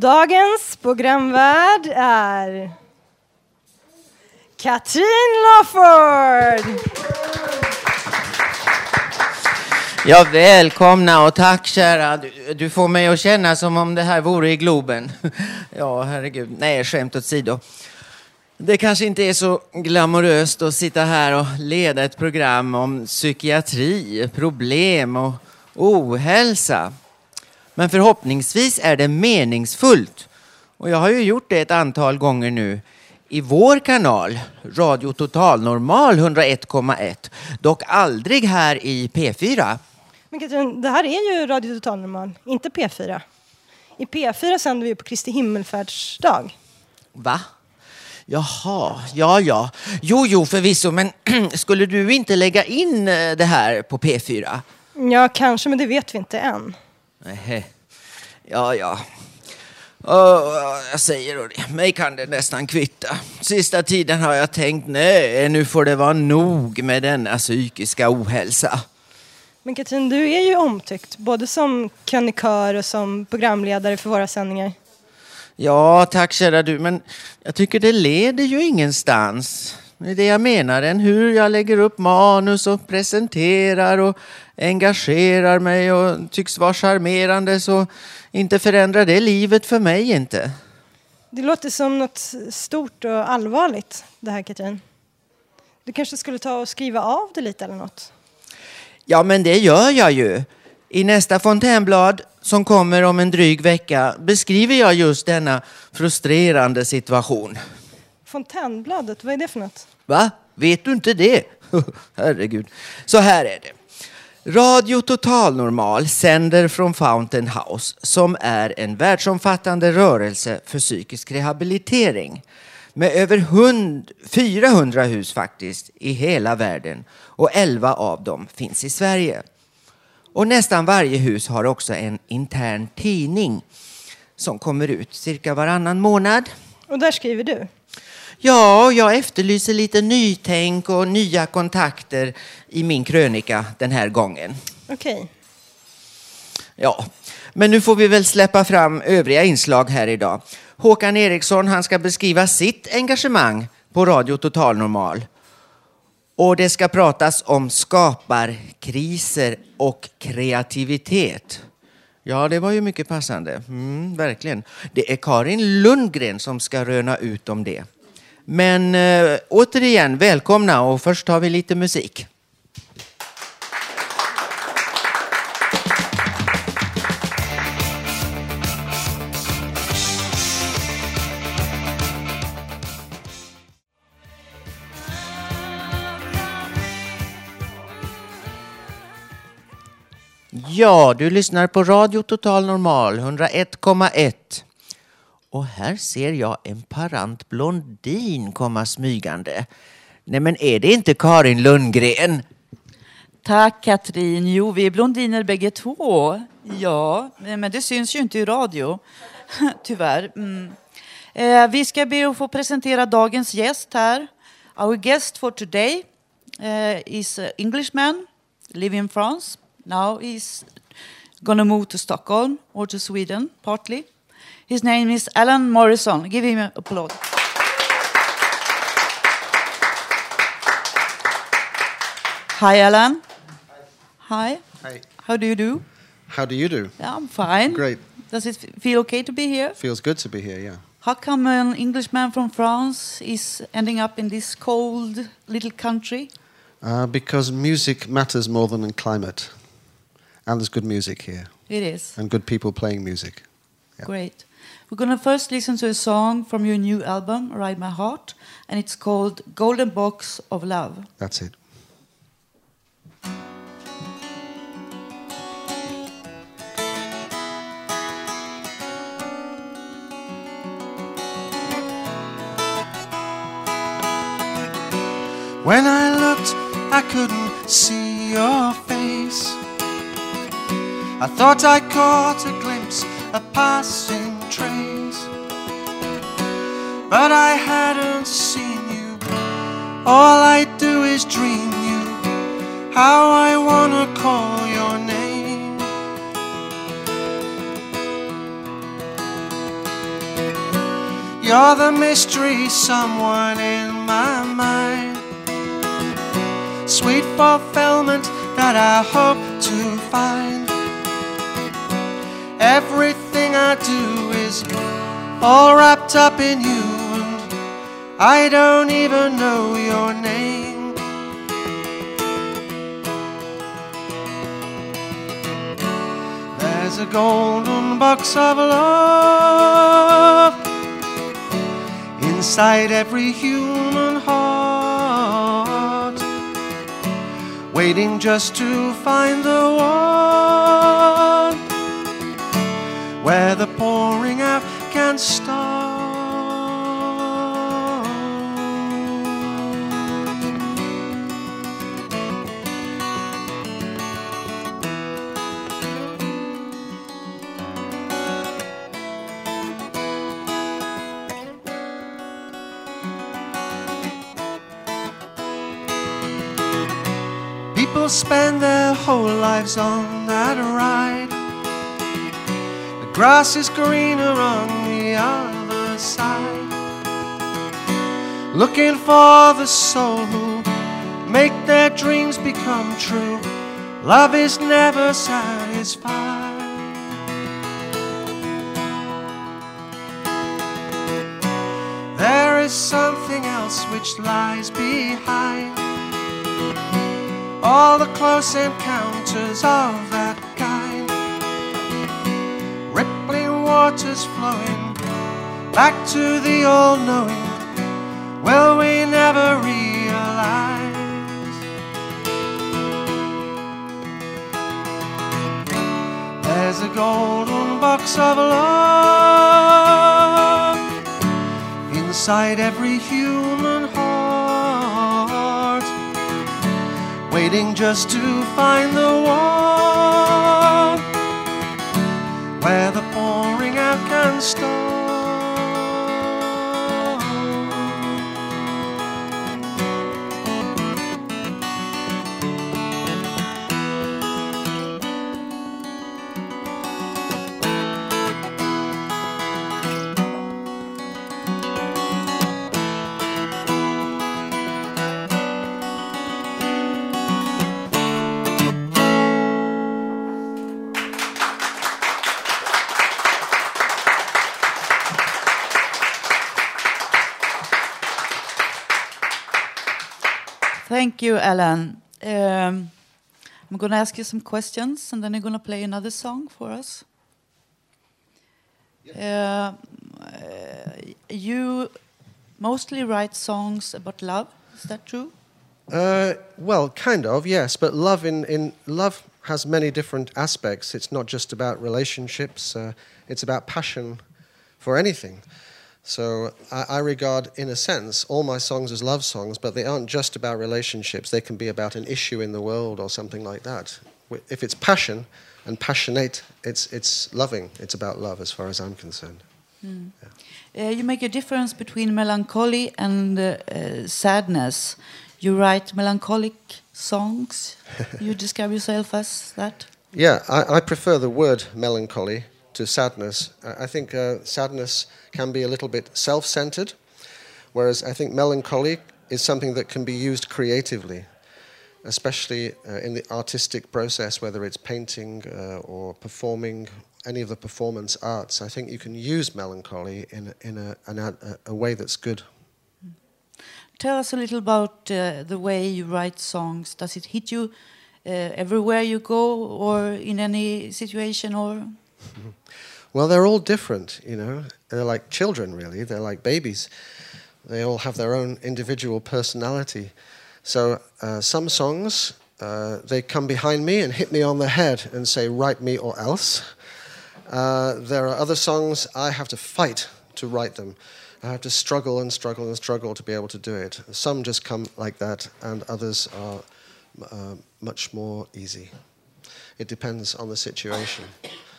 Dagens programvärd är Katrin Lawford. Ja, välkomna och tack kära. Du, du får mig att känna som om det här vore i Globen. Ja, herregud. Nej, skämt åsido. Det kanske inte är så glamoröst att sitta här och leda ett program om psykiatri, problem och ohälsa. Men förhoppningsvis är det meningsfullt. Och jag har ju gjort det ett antal gånger nu i vår kanal, Radio Total Normal 101,1. Dock aldrig här i P4. Men Katrin, det här är ju Radio Total Normal, inte P4. I P4 sänder vi på Kristi himmelfärdsdag. Va? Jaha, ja, ja. Jo, jo, förvisso, men skulle du inte lägga in eh, det här på P4? Ja, kanske, men det vet vi inte än. Nähä. Ja, ja. Åh, jag säger då det, mig kan det nästan kvitta. Sista tiden har jag tänkt, nej, nu får det vara nog med denna psykiska ohälsa. Men Katrin, du är ju omtyckt, både som krönikör och som programledare för våra sändningar. Ja, tack kära du, men jag tycker det leder ju ingenstans. Det är det jag menar, än hur jag lägger upp manus och presenterar och engagerar mig och tycks vara charmerande så inte förändrar det livet för mig inte. Det låter som något stort och allvarligt, det här Katrin. Du kanske skulle ta och skriva av det lite eller något? Ja, men det gör jag ju. I nästa fontänblad som kommer om en dryg vecka beskriver jag just denna frustrerande situation. Fontänbladet, vad är det för något? Va? Vet du inte det? Herregud. Så här är det. Radio Total Normal sänder från Fountain House som är en världsomfattande rörelse för psykisk rehabilitering med över 100, 400 hus faktiskt i hela världen och 11 av dem finns i Sverige. Och nästan varje hus har också en intern tidning som kommer ut cirka varannan månad. Och där skriver du? Ja, jag efterlyser lite nytänk och nya kontakter i min krönika den här gången. Okej. Ja, men nu får vi väl släppa fram övriga inslag här idag. Håkan Eriksson, han ska beskriva sitt engagemang på Radio Total Normal. Och det ska pratas om skaparkriser och kreativitet. Ja, det var ju mycket passande. Mm, verkligen. Det är Karin Lundgren som ska röna ut om det. Men eh, återigen, välkomna och först har vi lite musik. Ja, du lyssnar på Radio Total Normal 101,1. Och här ser jag en parant blondin komma smygande. Nej men är det inte Karin Lundgren? Tack Katrin. Jo, vi är blondiner bägge två. Ja, men det syns ju inte i radio. Tyvärr. Mm. Eh, vi ska be att få presentera dagens gäst här. Our guest for today uh, is an Englishman, live in France. Now he's gonna move to Stockholm or to Sweden, partly. His name is Alan Morrison. Give him a applause. Hi, Alan. Hi. Hi. How do you do? How do you do? Yeah, I'm fine. Great. Does it feel okay to be here? Feels good to be here, yeah. How come an Englishman from France is ending up in this cold little country? Uh, because music matters more than climate. And there's good music here, It is. and good people playing music. Yeah. Great. We're going to first listen to a song from your new album, Ride My Heart, and it's called Golden Box of Love. That's it. When I looked, I couldn't see your face. I thought I caught a glimpse, a passing trace. But I hadn't seen you. All I do is dream you. How I wanna call your name. You're the mystery, someone in my mind. Sweet fulfillment that I hope to find. Everything I do is all wrapped up in you, and I don't even know your name. There's a golden box of love inside every human heart, waiting just to find the one where the pouring out can stop. People spend their whole lives on that ride. Grass is greener on the other side. Looking for the soul who make their dreams become true. Love is never satisfied. There is something else which lies behind all the close encounters of that waters flowing back to the all knowing. Will we never realize? There's a golden box of love inside every human heart waiting just to find the one where the pouring out can start. Thank you, Alan. Um, I'm going to ask you some questions, and then you're going to play another song for us. Uh, you mostly write songs about love. Is that true? Uh, well, kind of, yes. But love in, in love has many different aspects. It's not just about relationships. Uh, it's about passion for anything. So I, I regard, in a sense, all my songs as love songs, but they aren't just about relationships. They can be about an issue in the world or something like that. If it's passion and passionate, it's it's loving. It's about love, as far as I'm concerned. Uh, you make a difference between melancholy and uh, uh, sadness. You write melancholic songs. you describe yourself as that. Yeah, I, I prefer the word melancholy to sadness. I, I think uh, sadness can be a little bit self centered, whereas I think melancholy is something that can be used creatively. especially uh, in the artistic process, whether it's painting uh, or performing, any of the performance arts. I think you can use melancholy in, in a, an, a, a way that's good. Tell us a little about uh, the way you write songs. Does it hit you uh, everywhere you go, or in any situation, or? Well, they're all different, you know. They're like children, really. They're like babies. They all have their own individual personality. So uh, some songs, uh, they come behind me and hit me on the head and say, write me or else. Uh, there are other songs I have to fight to write them. I have to struggle and struggle and struggle to be able to do it. Some just come like that, and others are uh, much more easy. It depends on the situation.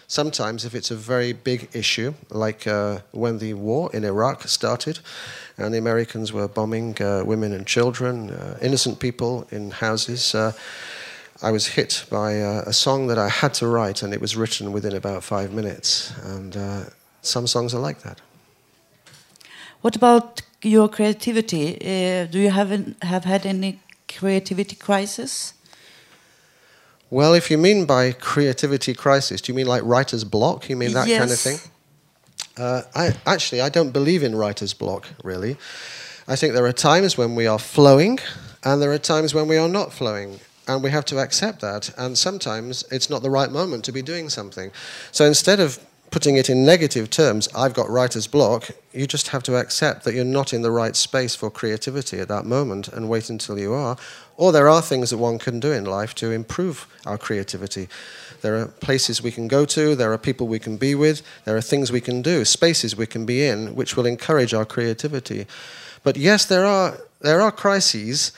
Sometimes, if it's a very big issue, like uh, when the war in Iraq started, and the Americans were bombing uh, women and children, uh, innocent people in houses, uh, I was hit by uh, a song that I had to write, and it was written within about five minutes. And uh, some songs are like that. What about your creativity? Do you have an, have had any creativity crisis? Well, if you mean by creativity crisis, do you mean like writer's block? You mean that kind of thing? Uh, I, actually, I don't believe in writer's block, really. I think there are times when we are flowing, and there are times when we are not flowing, and we have to accept that. And sometimes it's not the right moment to be doing something. So instead of putting it in negative terms, I've got writer's block, you just have to accept that you're not in the right space for creativity at that moment and wait until you are. Or there are things that one can do in life to improve our creativity. There are places we can go to, there are people we can be with, there are things we can do, spaces we can be in, which will encourage our creativity. But yes, there are, there are crises,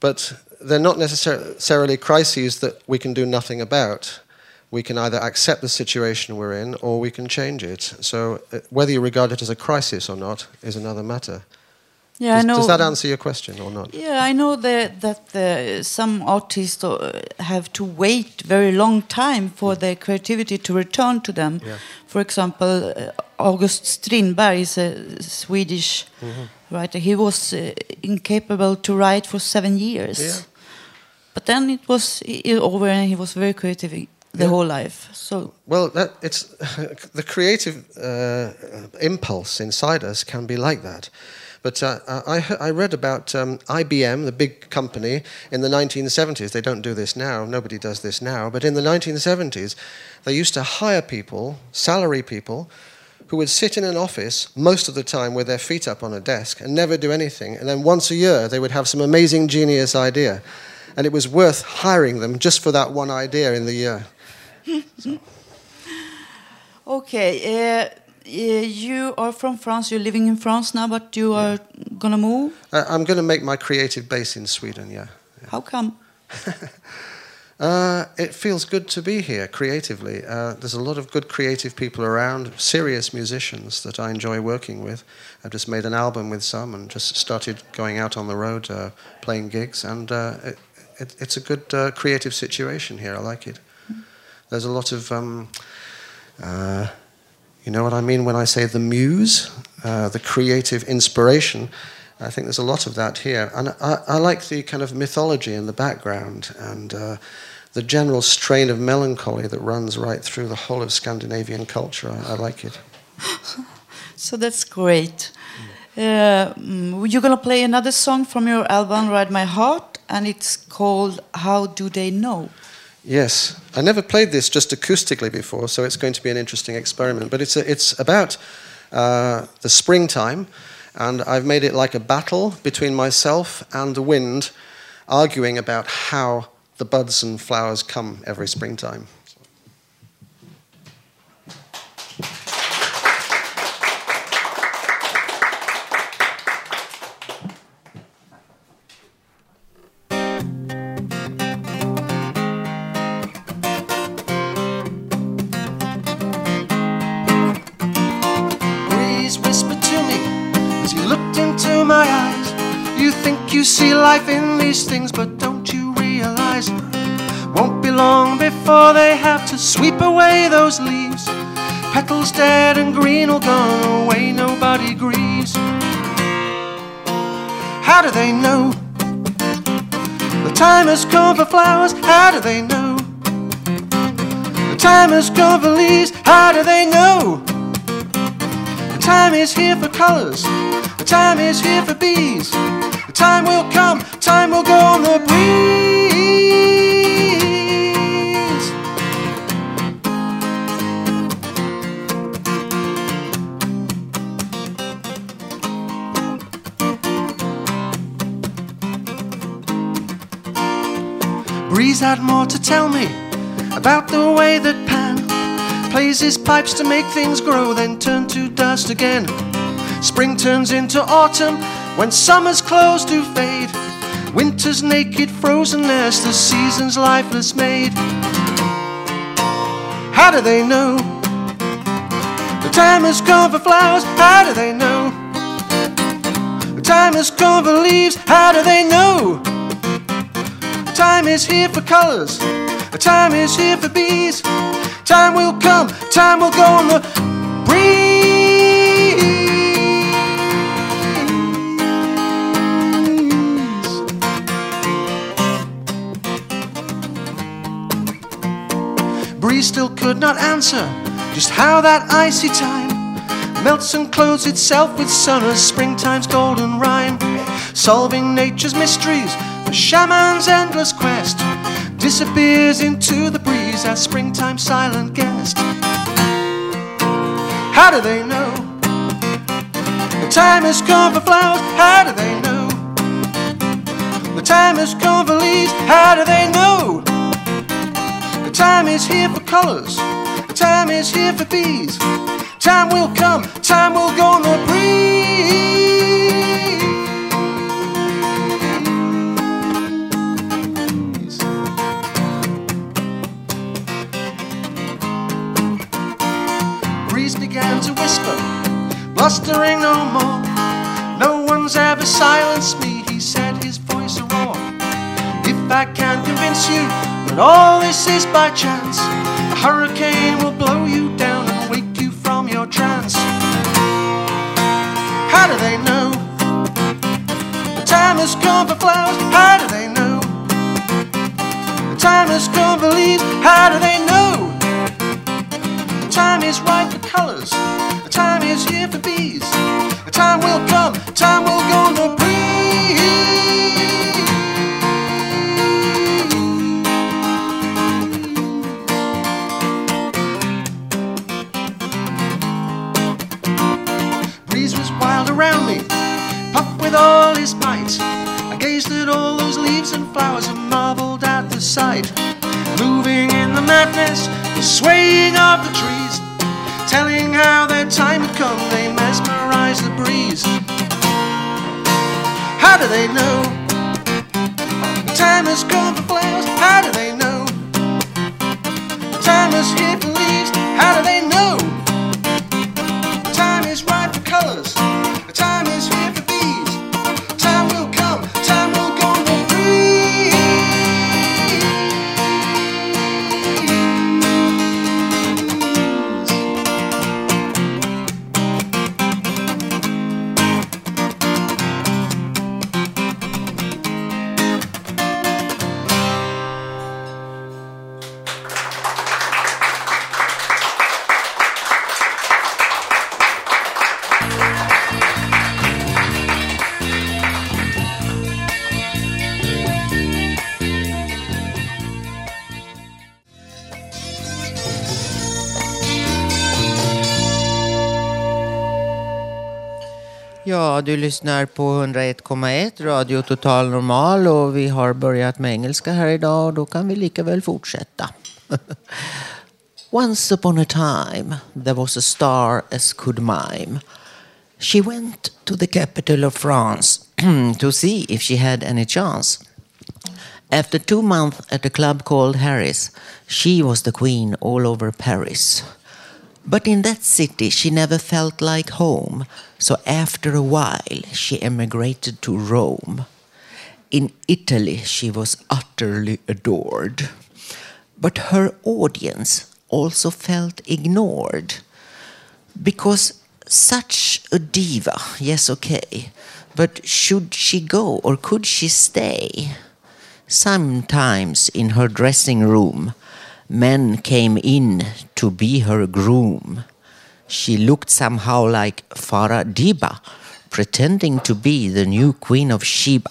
but they're not necessarily crises that we can do nothing about. We can either accept the situation we're in or we can change it. So, uh, whether you regard it as a crisis or not is another matter. Yeah, does, I know. does that answer your question or not? Yeah, I know that that the, some artists uh, have to wait very long time for their creativity to return to them. Yeah. For example, uh, August Strindberg is a Swedish Mm-hmm. writer. He was uh, incapable to write for seven years, Yeah. but then it was over, and he was very creative the Yeah. whole life. So Well, that, it's the creative uh, impulse inside us can be like that. But uh, I, I read about um, IBM, the big company, in the 1970s. They don't do this now. Nobody does this now. But in the 1970s, they used to hire people, salary people, who would sit in an office most of the time with their feet up on a desk and never do anything. And then once a year, they would have some amazing genius idea. And it was worth hiring them just for that one idea in the year. okay. Uh, uh, you are from France. You're living in France now, but you are gonna move. Uh, I'm going to make my creative base in Sweden, yeah. How come? Uh, it feels good to be here creatively. Uh, there's a lot of good creative people around, serious musicians that I enjoy working with. I've just made an album with some and just started going out on the road uh, playing gigs, and uh, it, it, it's a good uh, creative situation here. I like it. There's a lot of, um, uh, you know what I mean when I say the muse, uh, the creative inspiration. I think there's a lot of that here. And I, I like the kind of mythology in the background and uh, the general strain of melancholy that runs right through the whole of Scandinavian culture. I, I like it. So that's great. Uh, mm, you're gonna play another song from your album "Ride My Heart," and it's called "How Do They Know." Yes, I never played this just acoustically before, so it's going to be an interesting experiment. But it's, a, it's about uh, the springtime, and I've made it like a battle between myself and the wind, arguing about how the buds and flowers come every springtime. Life in these things, but don't you realize? Won't be long before they have to sweep away those leaves. Petals dead and green all gone away, nobody grieves. How do they know? The The time has come for flowers, how do they know? The time has come for leaves, how do they know? The time is here for colors, the time is here for bees. Time will come, time will go on the breeze. Breeze had more to tell me about the way that Pan plays his pipes to make things grow, then turn to dust again. Spring turns into autumn when summer's clothes do fade. Winter's naked frozenness, the season's lifeless maid. How do they know? The time has come for flowers, how do they know? The time has come for leaves, how do they know? The Time is here for colors. the Time is here for bees. Time will come. Time will go on the Breeze still could not answer just how that icy time melts and clothes itself with sun as springtime's golden rhyme, solving nature's mysteries. The shaman's endless quest disappears into the breeze as springtime's silent guest. How do they know? The time has come for flowers. How do they know? The time has come for leaves. How do they know? The time is here colors. Time is here for bees. Time will come. Time will go on the breeze. Breeze began to whisper, blustering no more. No one's ever silenced me, he said, his voice a roar. If I can convince you that all this is by chance, hurricane will blow you down and wake you from your trance. How do they know? The time has come for flowers. How do they know? The time has come for leaves. How do they know? The time is right for colors. The time is here for bees. The time will come. Time will go on swaying of the trees, telling how their time had come, they mesmerized the breeze. How do they know? The time has come for flowers. How do they know? The time is here Ja, du lyssnar på 101,1 Radio Total Normal och vi har börjat med engelska här idag och då kan vi lika väl fortsätta. Once upon a time there was a star as could mime. She went to the capital of France to see if she had any chance. After two months at a club called Harris, she was the queen all over Paris. But in that city, she never felt like home, so after a while, she emigrated to Rome. In Italy, she was utterly adored. But her audience also felt ignored because such a diva, yes, okay, but should she go or could she stay? Sometimes in her dressing room, men came in to be her groom. She looked somehow like Farah Diba, pretending to be the new queen of Sheba.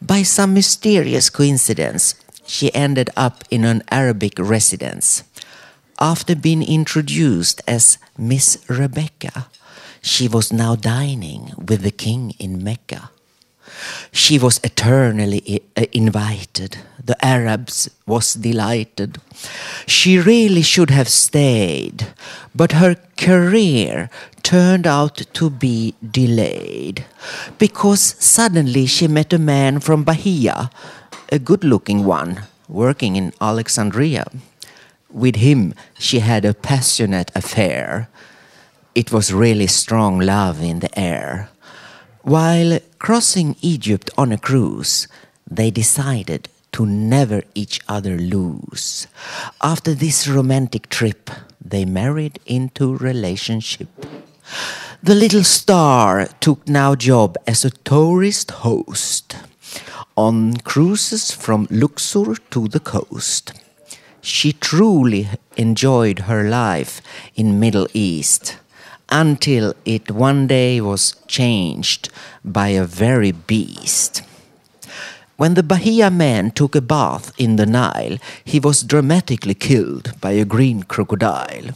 By some mysterious coincidence, she ended up in an Arabic residence. After being introduced as Miss Rebecca, she was now dining with the king in Mecca. She was eternally uh, invited. The Arabs was delighted. She really should have stayed, but her career turned out to be delayed because suddenly she met a man from Bahia, a good-looking one, working in Alexandria. With him, she had a passionate affair. It was really strong love in the air. While crossing Egypt on a cruise, they decided to never each other lose. After this romantic trip, they married into relationship. The little star took now job as a tourist host on cruises from Luxor to the coast. She truly enjoyed her life in Middle East until it one day was changed by a very beast. When the Bahia man took a bath in the Nile, he was dramatically killed by a green crocodile.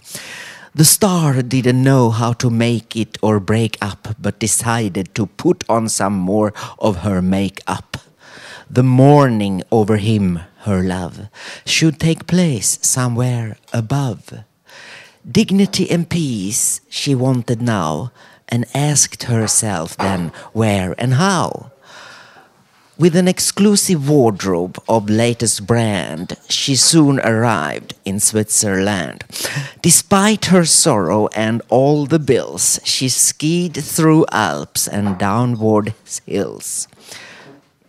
The star didn't know how to make it or break up, but decided to put on some more of her makeup. The mourning over him, her love, should take place somewhere above. Dignity and peace she wanted now, and asked herself then where and how. With an exclusive wardrobe of latest brand, she soon arrived in Switzerland. Despite her sorrow and all the bills, she skied through Alps and downward hills.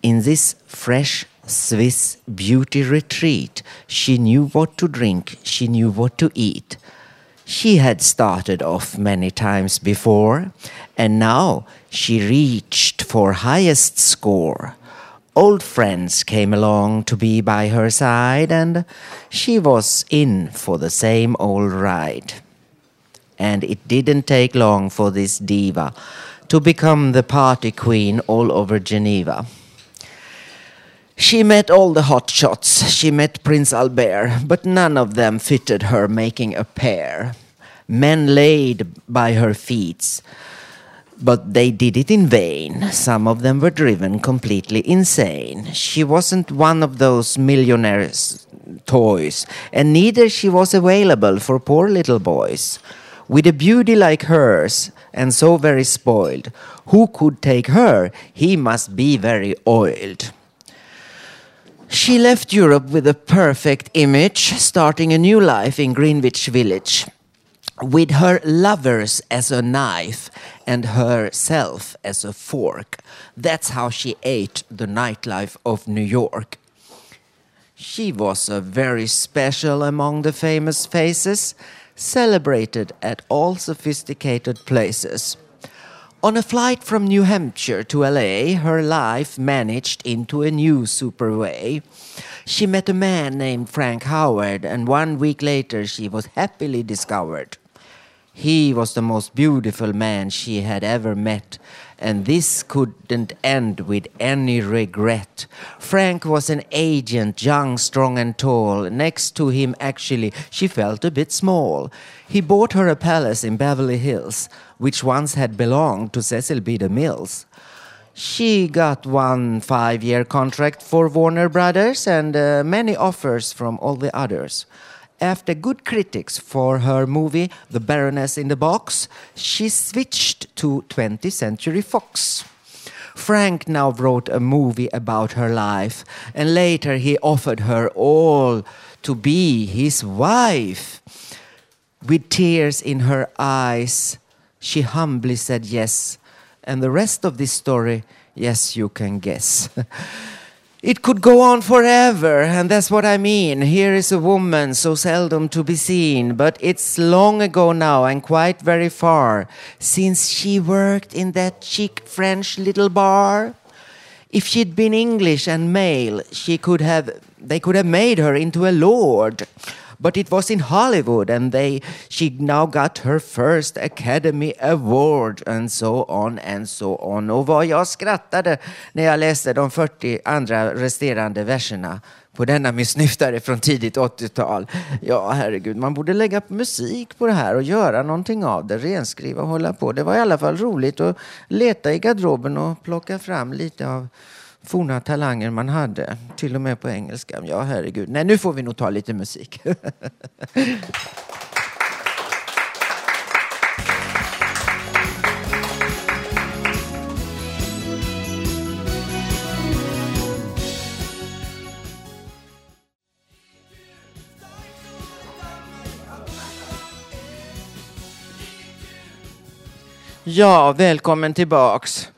In this fresh Swiss beauty retreat, she knew what to drink, she knew what to eat. She had started off many times before, and now she reached for highest score. Old friends came along to be by her side, and she was in for the same old ride. And it didn't take long for this diva to become the party queen all over Geneva. She met all the hot shots. She met Prince Albert, but none of them fitted her making a pair. Men laid by her feet, but they did it in vain. Some of them were driven completely insane. She wasn't one of those millionaires' toys, and neither she was available for poor little boys. With a beauty like hers, and so very spoiled, who could take her? He must be very oiled. She left Europe with a perfect image, starting a new life in Greenwich Village. With her lovers as a knife and herself as a fork. That's how she ate the nightlife of New York. She was a very special among the famous faces, celebrated at all sophisticated places. On a flight from New Hampshire to LA, her life managed into a new super way. She met a man named Frank Howard, and one week later she was happily discovered. He was the most beautiful man she had ever met, and this couldn't end with any regret. Frank was an agent, young, strong, and tall. Next to him, actually, she felt a bit small. He bought her a palace in Beverly Hills, which once had belonged to Cecil B. DeMills. She got one five year contract for Warner Brothers and uh, many offers from all the others. After good critics for her movie The Baroness in the Box, she switched to 20th Century Fox. Frank now wrote a movie about her life, and later he offered her all to be his wife. With tears in her eyes, she humbly said yes, and the rest of this story, yes, you can guess. It could go on forever, and that's what I mean. Here is a woman so seldom to be seen, but it's long ago now and quite very far since she worked in that chic French little bar. if she'd been English and male, she could have, they could have made her into a lord. But it was in Hollywood and they, she now got her first Academy Award and so on and so on. Och vad jag skrattade när jag läste de 40 andra resterande verserna på denna min snyftare från tidigt 80-tal. Ja, herregud, man borde lägga musik på det här och göra någonting av det, renskriva och hålla på. Det var i alla fall roligt att leta i garderoben och plocka fram lite av forna talanger man hade, till och med på engelska. Ja, herregud. Nej, nu får vi nog ta lite musik. Ja, välkommen tillbaks.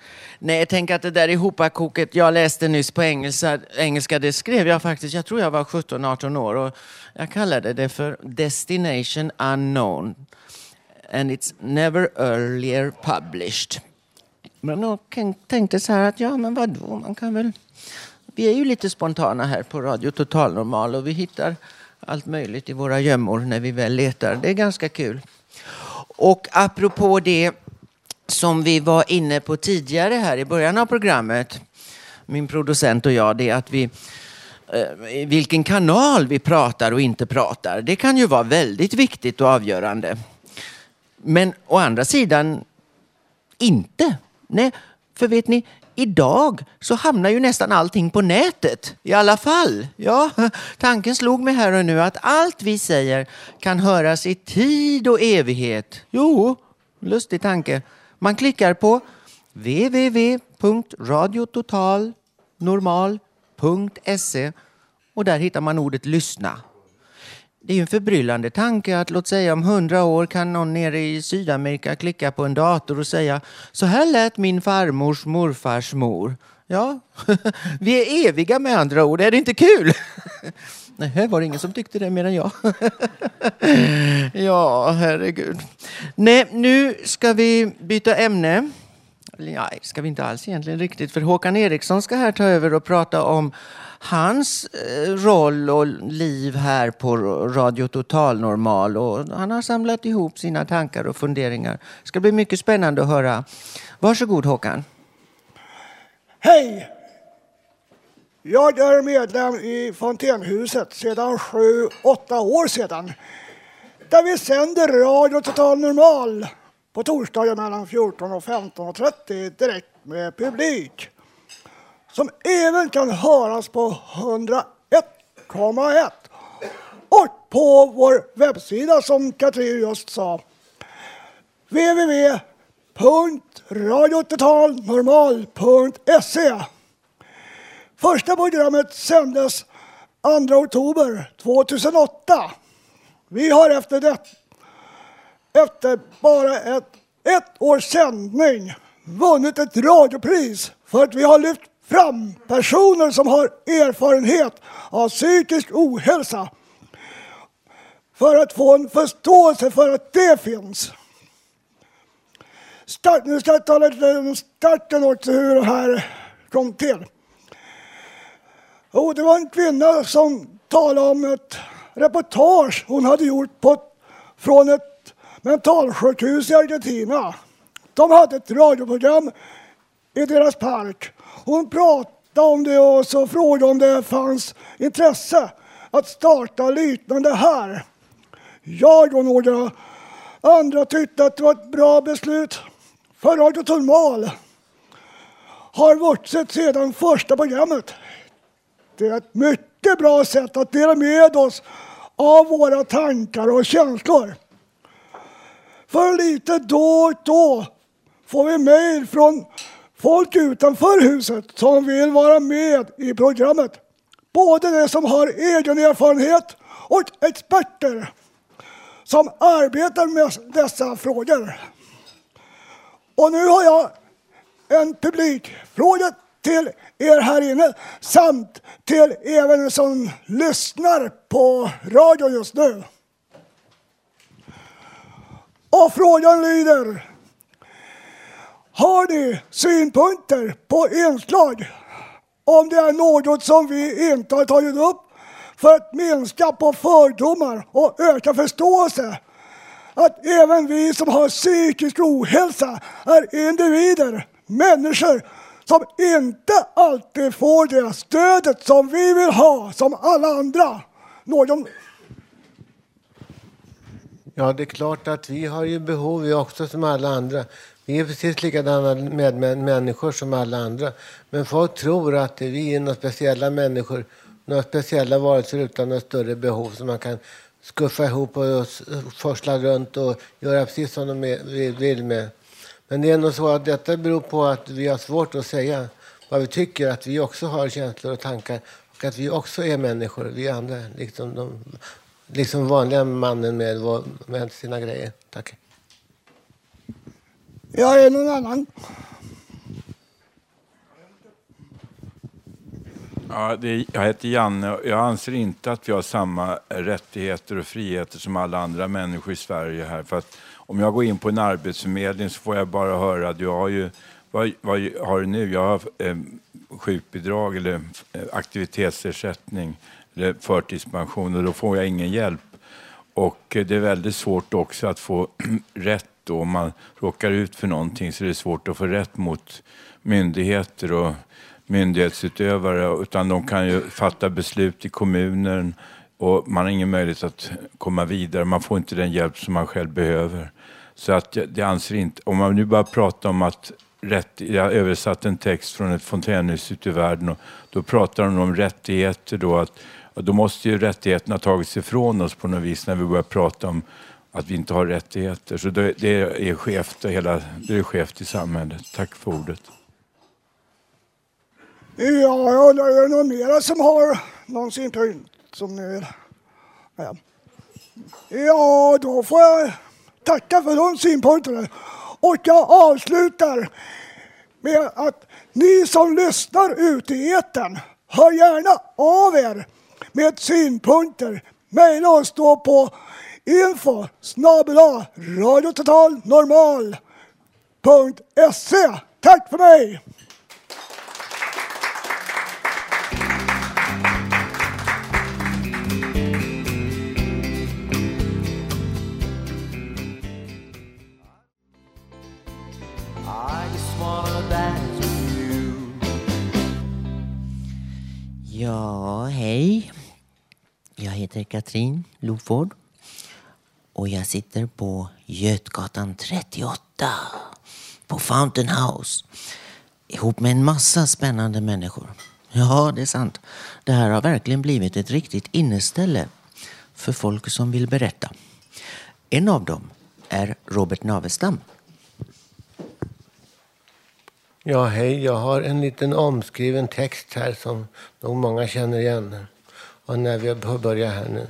Nej, jag tänker att det där ihopakoket jag läste nyss på engelska, engelska, det skrev jag faktiskt, jag tror jag var 17-18 år och jag kallade det för Destination Unknown. And it's never earlier published. Men jag tänkte så här att ja, men vadå, man kan väl... Vi är ju lite spontana här på Radio Total Normal och vi hittar allt möjligt i våra gömmor när vi väl letar. Det är ganska kul. Och apropå det som vi var inne på tidigare här i början av programmet, min producent och jag, det är att vi eh, vilken kanal vi pratar och inte pratar. Det kan ju vara väldigt viktigt och avgörande. Men å andra sidan inte. Nej, för vet ni, idag så hamnar ju nästan allting på nätet. I alla fall. Ja, tanken slog mig här och nu att allt vi säger kan höras i tid och evighet. Jo, lustig tanke. Man klickar på www.radiototalnormal.se och där hittar man ordet lyssna. Det är ju en förbryllande tanke att låt säga om hundra år kan någon nere i Sydamerika klicka på en dator och säga så här lät min farmors morfars mor. Ja, vi är eviga med andra ord. Är det inte kul? Nej, var det ingen som tyckte det mer än jag? ja, herregud. Nej, nu ska vi byta ämne. Nej, ska vi inte alls egentligen riktigt. För Håkan Eriksson ska här ta över och prata om hans eh, roll och liv här på Radio Total Normal. Och han har samlat ihop sina tankar och funderingar. Det ska bli mycket spännande att höra. Varsågod Håkan. Hej! Jag är medlem i Fontänhuset sedan sju, åtta år sedan. Där vi sänder Radio Total Normal på torsdagar mellan 14 och 15.30 direkt med publik. Som även kan höras på 101,1 och på vår webbsida som Katrin just sa. www.radiototalnormal.se Första programmet sändes 2 oktober 2008. Vi har efter det, efter bara ett, ett års sändning vunnit ett radiopris för att vi har lyft fram personer som har erfarenhet av psykisk ohälsa för att få en förståelse för att det finns. Start, nu ska jag tala lite om starten också, hur det här kom till. Jo, det var en kvinna som talade om ett reportage hon hade gjort på, från ett mentalsjukhus i Argentina. De hade ett radioprogram i deras park. Hon pratade om det och så frågade om det fanns intresse att starta liknande här. Jag och några andra tyckte att det var ett bra beslut. För Radio Turmal har vuxit sedan första programmet det är ett mycket bra sätt att dela med oss av våra tankar och känslor. För lite då och då får vi mejl från folk utanför huset som vill vara med i programmet. Både de som har egen erfarenhet och experter som arbetar med dessa frågor. Och nu har jag en publikfråga till er här inne samt till även som lyssnar på radio just nu. Och frågan lyder. Har ni synpunkter på inslag om det är något som vi inte har tagit upp för att minska på fördomar och öka förståelse. Att även vi som har psykisk ohälsa är individer, människor som inte alltid får det stödet som vi vill ha som alla andra. Någon Ja, det är klart att vi har ju behov vi också som alla andra. Vi är precis likadana med, med människor som alla andra. Men folk tror att vi är några speciella människor, några speciella varelser utan några större behov som man kan skuffa ihop och forsla runt och göra precis som de vill med. Men det är nog så att detta beror på att vi har svårt att säga vad vi tycker, att vi också har känslor och tankar och att vi också är människor, vi andra, liksom, de, liksom vanliga mannen med, med sina grejer. Tack. Jag är någon annan. Ja, det, jag heter Janne och jag anser inte att vi har samma rättigheter och friheter som alla andra människor i Sverige här. För att om jag går in på en arbetsförmedling så får jag bara höra att jag har ju, vad, vad har du nu? Jag har eh, sjukbidrag eller eh, aktivitetsersättning eller förtidspension och då får jag ingen hjälp. Och eh, det är väldigt svårt också att få rätt då. Om man råkar ut för någonting så är det svårt att få rätt mot myndigheter och myndighetsutövare utan de kan ju fatta beslut i kommunen och man har ingen möjlighet att komma vidare. Man får inte den hjälp som man själv behöver. Så att jag, jag anser inte, om man nu bara pratar om att rätt, jag översatte en text från ett fontänhus ute i världen och då pratar de om rättigheter då att då måste ju rättigheterna tagits ifrån oss på något vis när vi börjar prata om att vi inte har rättigheter. Så det, det är skevt, hela, det är skevt i samhället. Tack för ordet. Ja, det är någon mera som har någon synpunkt som ni vill? ja, då får jag tacka för de synpunkterna. Och jag avslutar med att ni som lyssnar ute i etern, hör gärna av er med synpunkter. Mejla oss då på info snabela radiototalnormal.se. Tack för mig! Heter Katrin Loford och jag sitter på Götgatan 38 på Fountain House ihop med en massa spännande människor. Ja, det är sant. Det här har verkligen blivit ett riktigt inneställe för folk som vill berätta. En av dem är Robert Navestam. Ja, hej. Jag har en liten omskriven text här som nog många känner igen. Och när vi börjar här nu.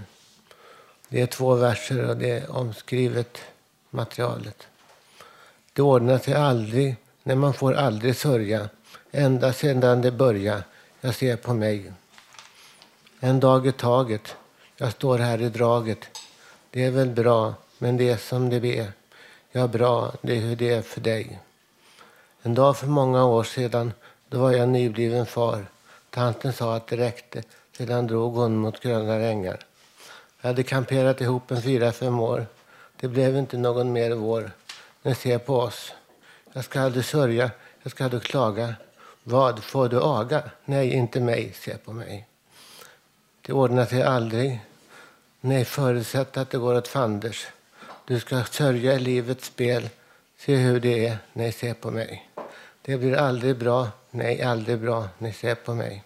Det är två verser och det är omskrivet materialet. Det ordnar sig aldrig, när man får aldrig sörja. Ända sedan det börjar, jag ser på mig. En dag i taget, jag står här i draget. Det är väl bra, men det är som det är. Ja, bra, det är hur det är för dig. En dag för många år sedan, då var jag nybliven far. Tanten sa att det räckte, sedan drog hon mot gröna ängar. Jag hade kamperat ihop en fyra, fem år. Det blev inte någon mer vår. Men se på oss. Jag ska aldrig sörja, jag ska aldrig klaga. Vad, får du aga? Nej, inte mig, se på mig. Det ordnar sig aldrig. Nej, förutsätt att det går åt fanders. Du ska sörja i livets spel. Se hur det är. Nej, se på mig. Det blir aldrig bra. Nej, aldrig bra. Nej, se på mig.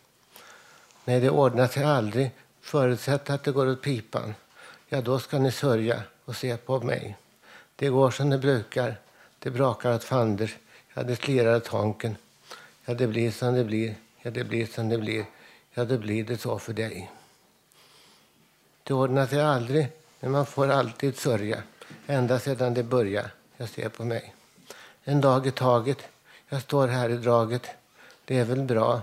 Nej, det ordnar sig aldrig. Förutsätt att det går åt pipan. Ja, då ska ni sörja och se på mig. Det går som det brukar. Det brakar åt fanders. Ja, det slirar åt honken. Ja, det blir som det blir. Ja, det blir som det blir. Ja, det blir det så för dig. Det ordnar sig aldrig, men man får alltid sörja. Ända sedan det börjar. Jag ser på mig. En dag i taget. Jag står här i draget. Det är väl bra,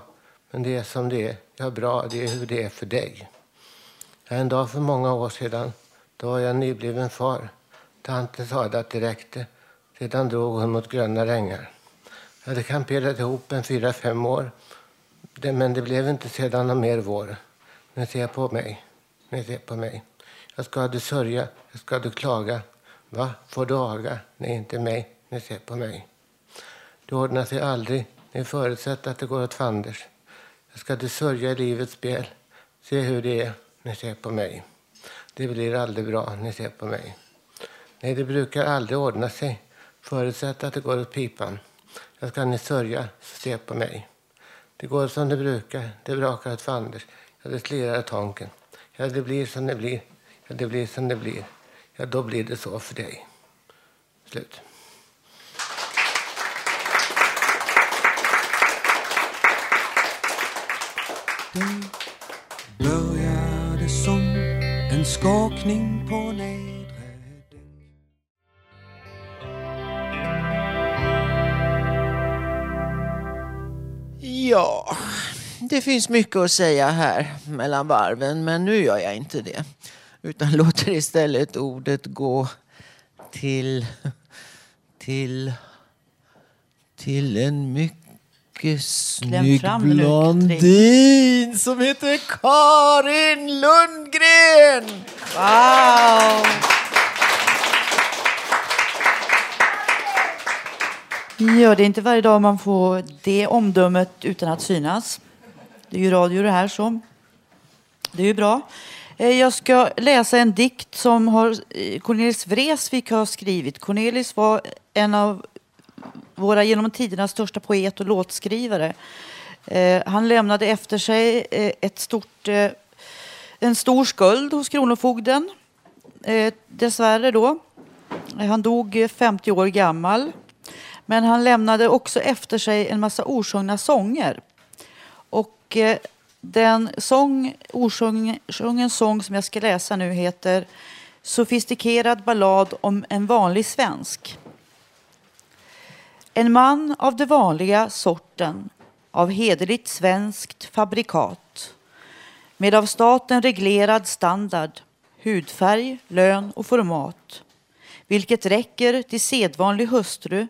men det är som det är. Ja, bra, det är hur det är för dig. En dag för många år sedan, då var jag nybliven far. Tanten sa att det räckte. Sedan drog hon mot gröna rängar. Jag hade kamperat ihop en fyra, fem år men det blev inte sedan någon mer vår. Ni ser på mig. Ni ser på mig. Jag ska du sörja, jag ska du klaga. Va, får du aga? Nej, inte mig. Ni ser på mig. Det ordnar sig aldrig. Ni förutsätter att det går åt fanders. Jag ska du sörja i livets spel. Se hur det är. Ni ser på mig. Det blir aldrig bra. Ni ser på mig. Nej, det brukar aldrig ordna sig. Förutsätt att det går åt pipan. Jag ska ni sörja, så se på mig. Det går som det brukar. Det brakar åt fanders. Ja, det slirar i tanken. Ja, det blir som det blir. Ja, det blir som det blir. Ja, då blir det så för dig. Slut. Natten började som en skakning på nedre däck Ja, det finns mycket att säga här mellan varven, men nu gör jag inte det. Utan låter istället ordet gå till, till, till en mycket snygg blondin som heter Karin Lundgren. Wow! Ja, det är inte varje dag man får det omdömet utan att synas. Det är ju radio det här som. Det är ju bra. Eh, Jag ska läsa en dikt som har eh, Cornelis Vreeswijk har skrivit. Cornelis var en av våra genom tiderna största poet och låtskrivare. Eh, Han lämnade efter sig eh, ett stort, eh, en stor skuld hos Kronofogden. Eh, Dessvärre då. Han dog 50 år gammal. Men han lämnade också efter sig en massa osjungna sånger. Och eh, den sång, osjungen sång som jag ska läsa nu heter Sofistikerad ballad om en vanlig svensk. En man av det vanliga sorten, av hederligt svenskt fabrikat. Med av staten reglerad standard, hudfärg, lön och format. Vilket räcker till sedvanlig hustru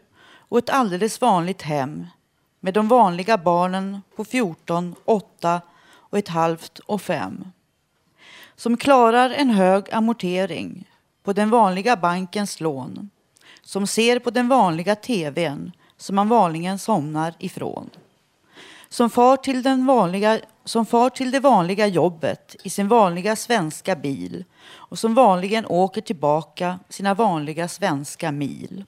och ett alldeles vanligt hem med de vanliga barnen på 14, 8 och ett halvt och 5. Som klarar en hög amortering på den vanliga bankens lån. Som ser på den vanliga tvn som man vanligen somnar ifrån. Som far till, den vanliga, som far till det vanliga jobbet i sin vanliga svenska bil och som vanligen åker tillbaka sina vanliga svenska mil.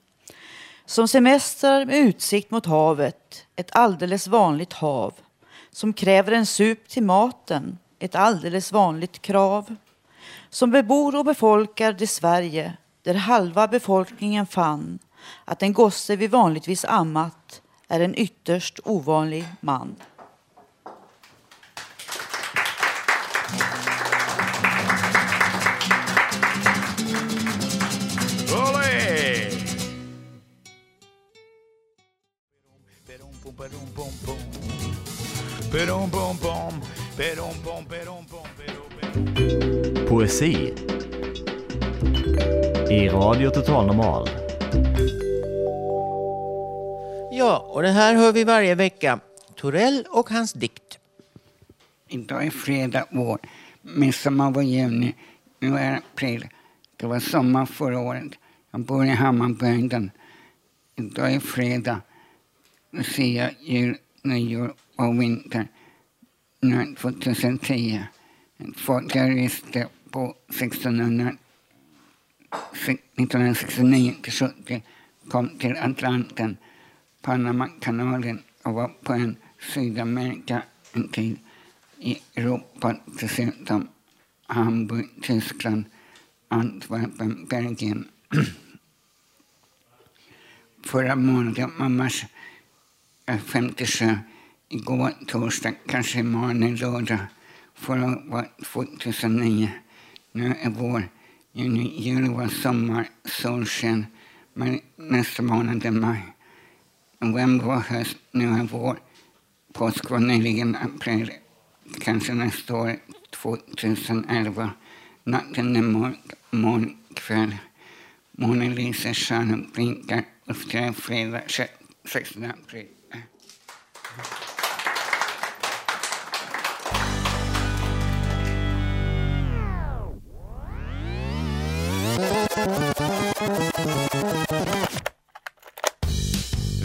Som semestrar med utsikt mot havet, ett alldeles vanligt hav. Som kräver en sup till maten, ett alldeles vanligt krav. Som bebor och befolkar det Sverige där halva befolkningen fann att en gosse vi vanligtvis ammat är en ytterst ovanlig man. Poesi i Radio Total Normal. Ja, och det här hör vi varje vecka. Torell och hans dikt. Idag är fredag vår. Midsommar var juni. Nu är april. Det var sommar förra året. Jag bor i Hammarbygden. Idag är fredag. Lucia, jul, nyår och vinter. Nu är 2010. En folkterrorister på 1600 1969 till 70 kom till Atlanten, Panamakanalen och var på en Sydamerika en tid. I Europa dessutom Hamburg, Tyskland, Antwerpen, Belgien. Förra månaden var mars eh, 57. Igår torsdag, kanske imorgon lördag. Förra var 2009. Nu är vår. Juni, juli var sommar, solsken. Men nästa månad är maj. November var höst, nu är vår. Påsk var nyligen april. Kanske nästa år, 2011. Natten är mörk, molnkväll. Månen lyser, stjärnor blinkar. Luftiga fredag, 16 april.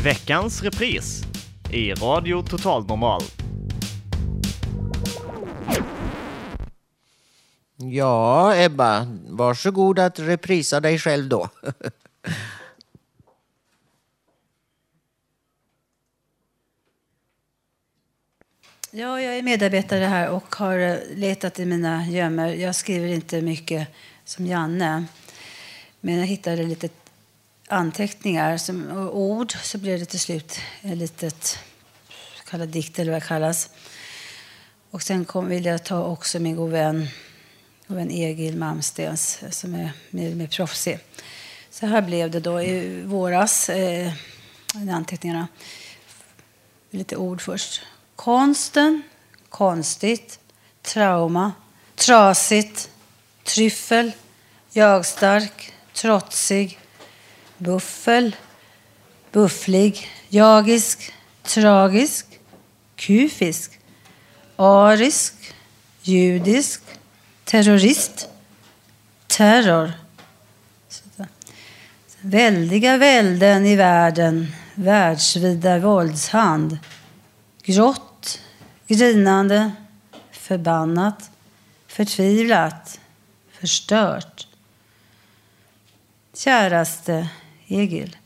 Veckans repris i Radio Total Normal. Ja, Ebba, varsågod att reprisa dig själv då. Ja, jag är medarbetare här och har eh, letat i mina gömmor. Jag skriver inte mycket som Janne. Men jag hittade lite anteckningar som, och ord. Så blev det till slut en litet kallad dikt eller vad det kallas. Och sen kom, vill jag ta också min god vän, god vän Egil Malmstens som är mer, mer proffsig. Så här blev det då i våras, eh, i anteckningarna. Lite ord först. Konsten, konstigt, trauma, trasigt, tryffel, jagstark, trotsig, buffel, bufflig, jagisk, tragisk, kufisk, arisk, judisk, terrorist, terror. Väldiga välden i världen, världsvida våldshand, grått, grinande, förbannat, förtvivlat, förstört. Käraste. Egil.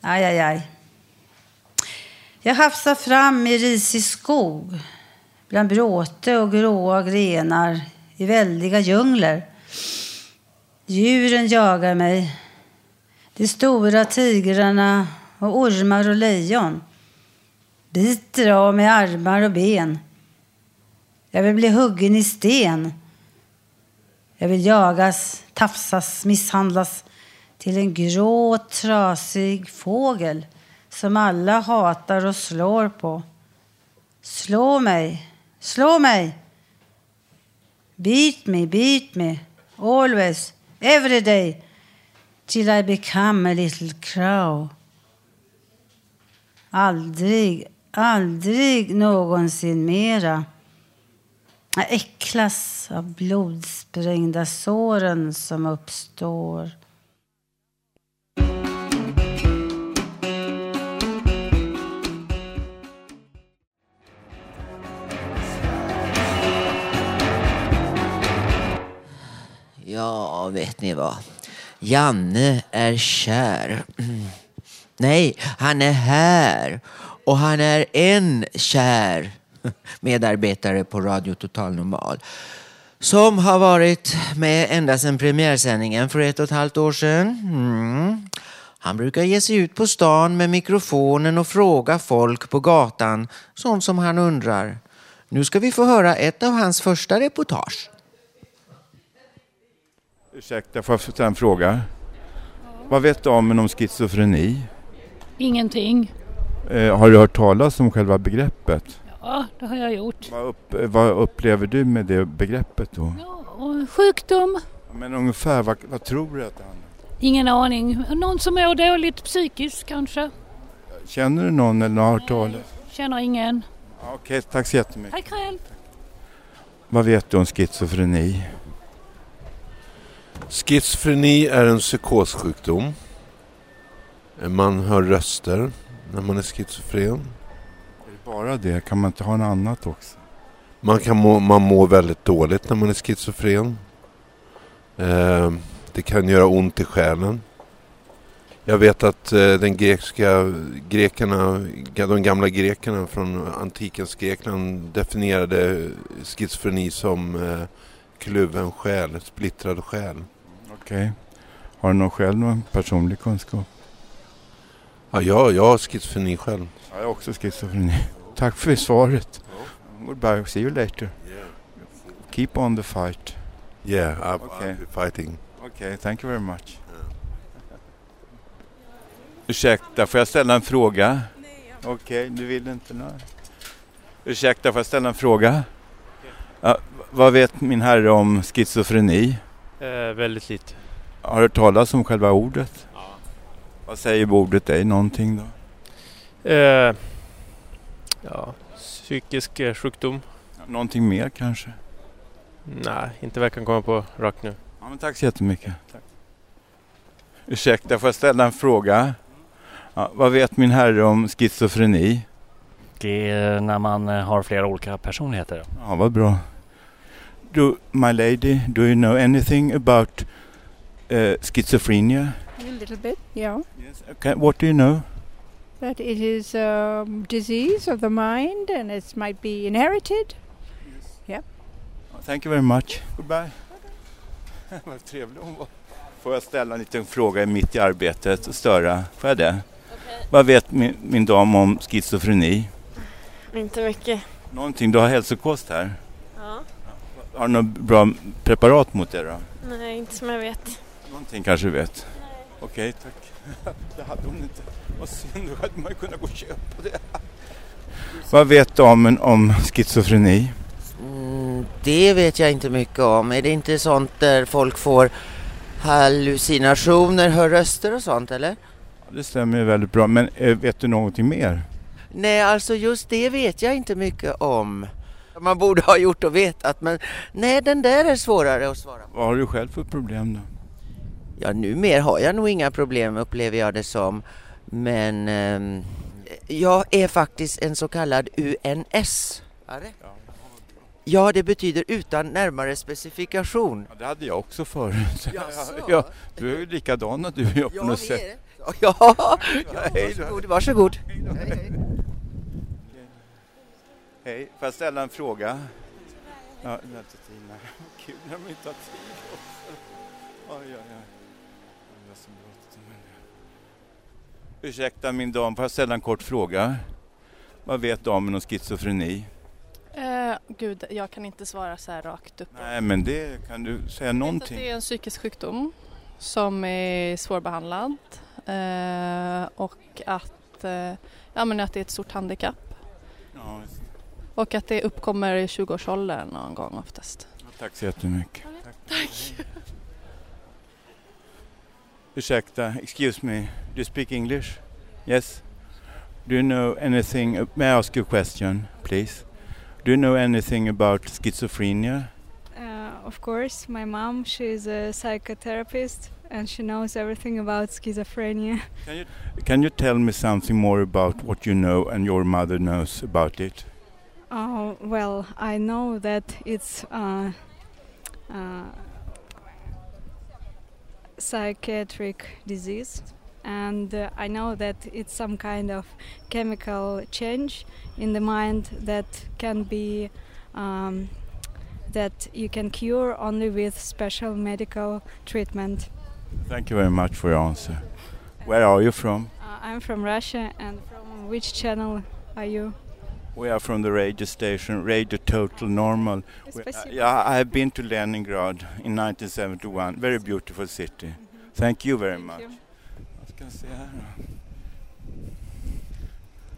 Aj, aj, aj. Jag hafsar fram i risig skog bland bråte och gråa grenar i väldiga djungler. Djuren jagar mig. De stora tigrarna och ormar och lejon biter av mig armar och ben. Jag vill bli huggen i sten. Jag vill jagas, tafsas, misshandlas till en grå, trasig fågel som alla hatar och slår på. Slå mig, slå mig. Beat me, beat me, always, every day, till I become a little crow. Aldrig, aldrig någonsin mera. Jag äcklas av blodsprängda såren som uppstår. Ja, vet ni vad? Janne är kär. Nej, han är här. Och han är en kär medarbetare på Radio Total Normal. Som har varit med ända sedan premiärsändningen för ett och ett halvt år sedan. Mm. Han brukar ge sig ut på stan med mikrofonen och fråga folk på gatan sånt som han undrar. Nu ska vi få höra ett av hans första reportage. Ursäkta, får jag ställa en fråga? Vad vet du om, om schizofreni? Ingenting. Eh, har du hört talas om själva begreppet? Ja, det har jag gjort. Vad, upp, vad upplever du med det begreppet då? Och sjukdom? Men ungefär, vad, vad tror du att det handlar om? Ingen aning. Någon som mår dåligt psykiskt kanske? Känner du någon eller har hört talas? Känner ingen. Ja, Okej, tack så jättemycket. Tack själv. Vad vet du om schizofreni? Schizofreni är en psykossjukdom. Man hör röster när man är schizofren. Är det bara det? Kan man inte ha något annat också? Man kan må, man mår väldigt dåligt när man är schizofren. Eh, det kan göra ont i själen. Jag vet att eh, den grekiska grekerna, de gamla grekerna från antikens Grekland definierade schizofreni som eh, kluven själ, splittrad själ. Okej. Har du någon själv någon personlig kunskap? Ja, jag, jag har schizofreni själv. Ja, jag har också schizofreni. Tack för svaret. Goodbye, see you later. Keep on the fight. Yeah, I'll, Okay. I'll be fighting. Okej, thank you very much. Ursäkta, får jag ställa en fråga? Okej, du vill inte något? Ursäkta, får jag ställa en fråga? Ja, vad vet min herre om schizofreni? Eh, väldigt lite. Har du hört talas om själva ordet? Ja. Vad säger ordet dig någonting då? Eh, ja, psykisk eh, sjukdom. Någonting mer kanske? Nej, inte vad jag kan komma på rakt nu. Ja, men tack så jättemycket. Tack. Ursäkta, får jag ställa en fråga? Ja, vad vet min herre om schizofreni? Det är när man eh, har flera olika personligheter. Ja, vad bra. Do, my lady, do you know anything about uh, schizophrenia? A little bit, yeah. Okay, what do you know? That it is a disease of the mind and it might be inherited. Yeah. Thank you very much. Goodbye. Vad trevlig hon var. Får jag ställa en liten fråga mitt i arbetet och störa? Får jag det? Vad vet min, min dam om schizofreni? Inte mycket. Någonting, du har hälsokost här. Har du något bra preparat mot det då? Nej, inte som jag vet. Någonting kanske du vet? Okej, tack. Det hade hon inte. Vad synd, då hade man ju kunnat gå och köpa det. Vad vet damen om schizofreni? Mm, det vet jag inte mycket om. Är det inte sånt där folk får hallucinationer, hör röster och sånt eller? Ja, Det stämmer ju väldigt bra, men eh, vet du någonting mer? Nej, alltså just det vet jag inte mycket om. Man borde ha gjort och vetat, men nej, den där är svårare att svara på. Vad har du själv för problem då? Ja, numera har jag nog inga problem upplever jag det som. Men ehm, jag är faktiskt en så kallad UNS. Ja, det betyder utan närmare specifikation. Ja, det hade jag också förut. Jaså? ja, du är ju likadana du och jag på Ja, något sätt. Ja, ja, hej, varsågod, varsågod. Hej, får jag ställa en fråga? Ja, Tina. Kul när de inte har tid också. Oj, oj, oj. Jag det. Ursäkta min dam, får jag ställa en kort fråga? Vad vet damen om schizofreni? Eh, gud, jag kan inte svara så här rakt upp. Nej, men det kan du säga Jag vet att någonting. det är en psykisk sjukdom som är svårbehandlad eh, och att, eh, ja, men att det är ett stort handikapp. Ja, Och att det uppkommer i 20-årsåldern någon gång oftast. Tack så jättemycket. Tack. Ursäkta, excuse me, do you speak English? Yes? Do you know anything, may I ask you a question, please? Do you know anything about schizophrenia? Uh, of course, my mom, she's a psychotherapist and she knows everything about schizophrenia. Can you, can you tell me something more about what you know and your mother knows about it? Oh, well, I know that it's uh, uh, psychiatric disease and uh, I know that it's some kind of chemical change in the mind that can be um, that you can cure only with special medical treatment. Thank you very much for your answer. Where are you from? Uh, I'm from Russia and from which channel are you? We are from the radio station, Radio Total Normal. We, uh, I have been to Leningrad in 1971, very beautiful city. Mm -hmm. Thank you very Thank much. You.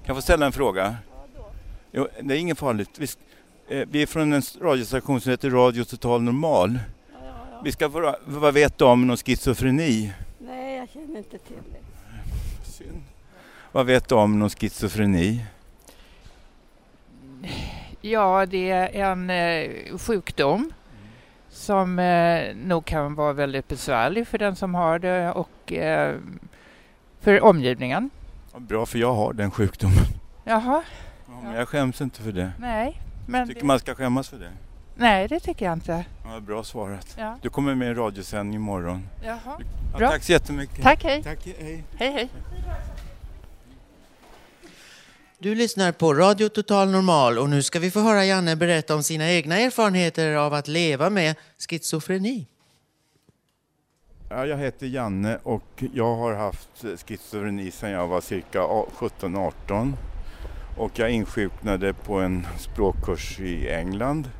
Kan jag få ställa en fråga? Jo, det är inget farligt. Vi, eh, vi är från en radiostation som heter Radio Total Normal. Vi ska få vad vet du om någon schizofreni? Nej, jag känner inte till det. Synd. Vad vet du om någon schizofreni? Ja, det är en eh, sjukdom som eh, nog kan vara väldigt besvärlig för den som har det och eh, för omgivningen. Bra, för jag har den sjukdomen. Jaha, Ja, men jag skäms inte för det. nej. Men Tycker det, man ska skämmas för det? nej, det tycker jag inte. Ja, bra svarat. Ja. Du kommer med i en radiosändning imorgon. Jaha. Ja, Bra. tack så jättemycket. Tack, hej. Tack, hej. Hej, hej. Du lyssnar på Radio Total Normal och nu ska vi få höra Janne berätta om sina egna erfarenheter av att leva med schizofreni. Ja, jag heter Janne och jag har haft schizofreni sedan jag var cirka 17-18. Och jag insjuknade på en språkkurs i England.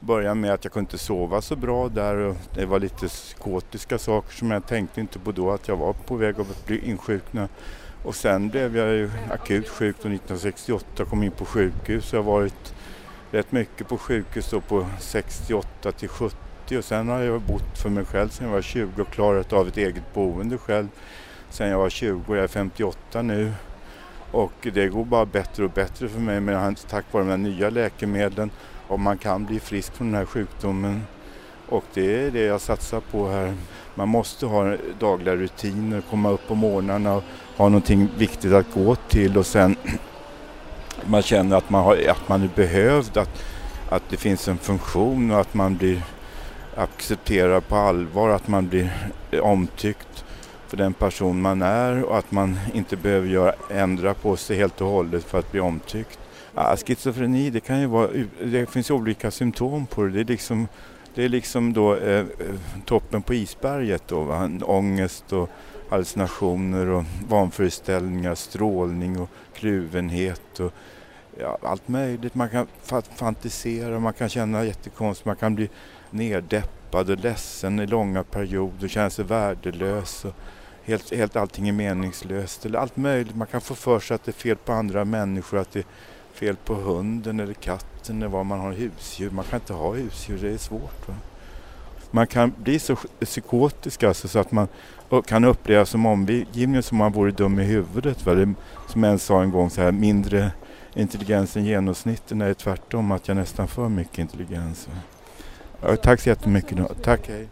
Började med att jag kunde inte sova så bra där och det var lite psykotiska saker som jag tänkte inte på då att jag var på väg att bli insjukna. Och sen blev jag ju akut sjuk då 1968 kom in på sjukhus. Jag har varit rätt mycket på sjukhus då på 68 till 70 och sen har jag bott för mig själv sen jag var 20 och klarat av ett eget boende själv sen jag var 20 och jag är 58 nu. Och det går bara bättre och bättre för mig med tack vare de här nya läkemedlen om man kan bli frisk från den här sjukdomen. Och det är det jag satsar på här. Man måste ha dagliga rutiner, komma upp på morgnarna och ha någonting viktigt att gå till och sen man känner att man, har, att man är behövd, att, att det finns en funktion och att man blir accepterad på allvar, att man blir omtyckt för den person man är och att man inte behöver göra, ändra på sig helt och hållet för att bli omtyckt. Ja, schizofreni, det kan ju vara, det finns olika symptom på det. Det är liksom, det är liksom då eh, toppen på isberget då, va? ångest och hallucinationer och vanföreställningar, strålning och kluvenhet och ja, allt möjligt. Man kan fa fantisera, man kan känna jättekonstigt, man kan bli neddeppad och ledsen i långa perioder, känna sig värdelös. Och helt, helt allting är meningslöst eller allt möjligt. Man kan få för sig att det är fel på andra människor, att det är fel på hunden eller katten eller vad man har husdjur. Man kan inte ha husdjur, det är svårt. Va? Man kan bli så psykotisk alltså, så att man kan uppleva som omgivningen som man vore dum i huvudet. Va? Det, som en sa en gång, så här, mindre intelligens än genomsnittet. Nej, tvärtom, att jag nästan för mycket intelligens. Ja, tack så jättemycket. Då. Tack, hej.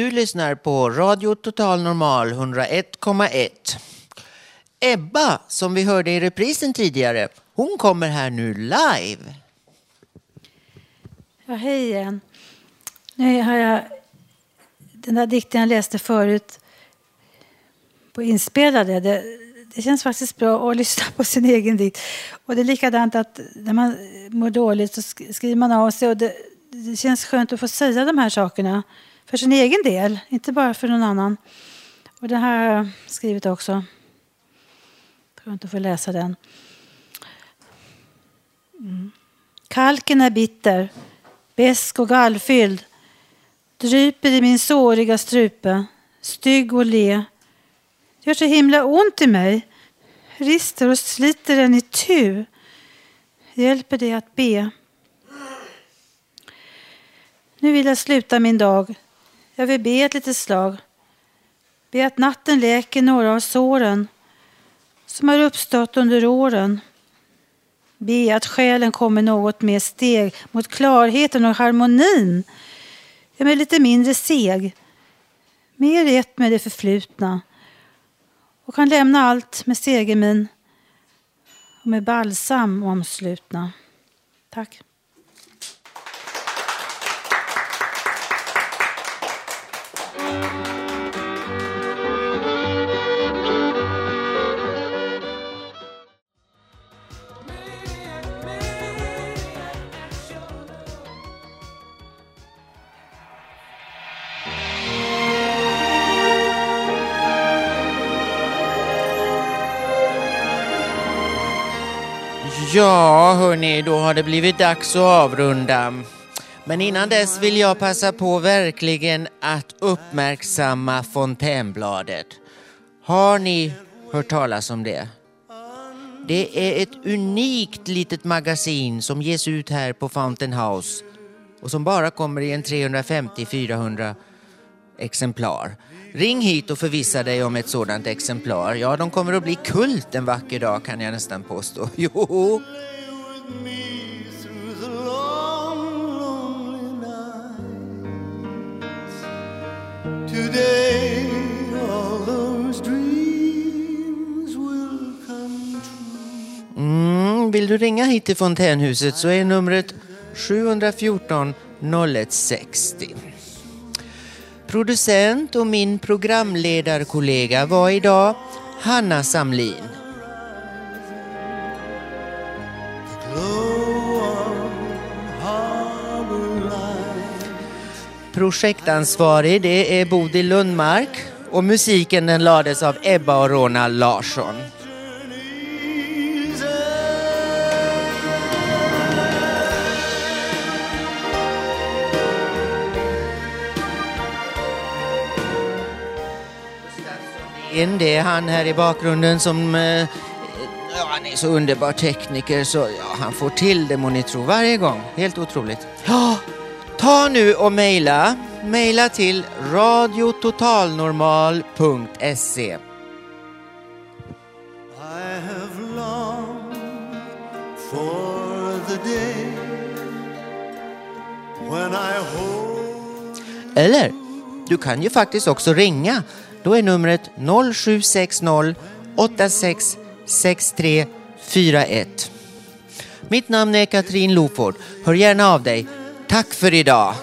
Du lyssnar på Radio Total Normal 101,1. Ebba, som vi hörde i reprisen tidigare, hon kommer här nu live. Ja, hej igen. Nu har jag den där dikten jag läste förut på inspelade. Det, det känns faktiskt bra att lyssna på sin egen dikt. Och det är likadant att när man mår dåligt så skriver man av sig. Och det, det känns skönt att få säga de här sakerna för sin egen del, inte bara för någon annan. Och det här har jag skrivit också. Skönt att få läsa den. Mm. Kalken är bitter, besk och gallfylld. Dryper i min såriga strupe, stygg och le. Det Gör så himla ont i mig. Rister och sliter den i tu. Hjälper det att be. Nu vill jag sluta min dag. Jag vill be ett litet slag. Be att natten läker några av såren som har uppstått under åren. Be att själen kommer något mer steg mot klarheten och harmonin. Jag är lite mindre seg. Mer i ett med det förflutna. Och kan lämna allt med segermin och med balsam omslutna. Tack. Ja, hörni, då har det blivit dags att avrunda. Men innan dess vill jag passa på verkligen att uppmärksamma Fontänbladet. Har ni hört talas om det? Det är ett unikt litet magasin som ges ut här på Fountain House och som bara kommer i en 350-400 exemplar. Ring hit och förvissa dig om ett sådant exemplar. Ja, de kommer att bli kult en vacker dag kan jag nästan påstå. Jo! Mm, vill du ringa hit till Fontänhuset så är numret 714 0160. Producent och min programledarkollega var idag Hanna Samlin. Projektansvarig det är Bodil Lundmark och musiken den lades av Ebba och Ronald Larsson. En, det är han här i bakgrunden som eh, ja, han är så underbar tekniker så ja, han får till det må ni tro varje gång. Helt otroligt. Ja, ta nu och mejla mejla till radiototalnormal.se. I have longed for the day when I hold Eller, du kan ju faktiskt också ringa. Då är numret 0760 866341. Mitt namn är Katrin Loford. Hör gärna av dig. Tack för idag.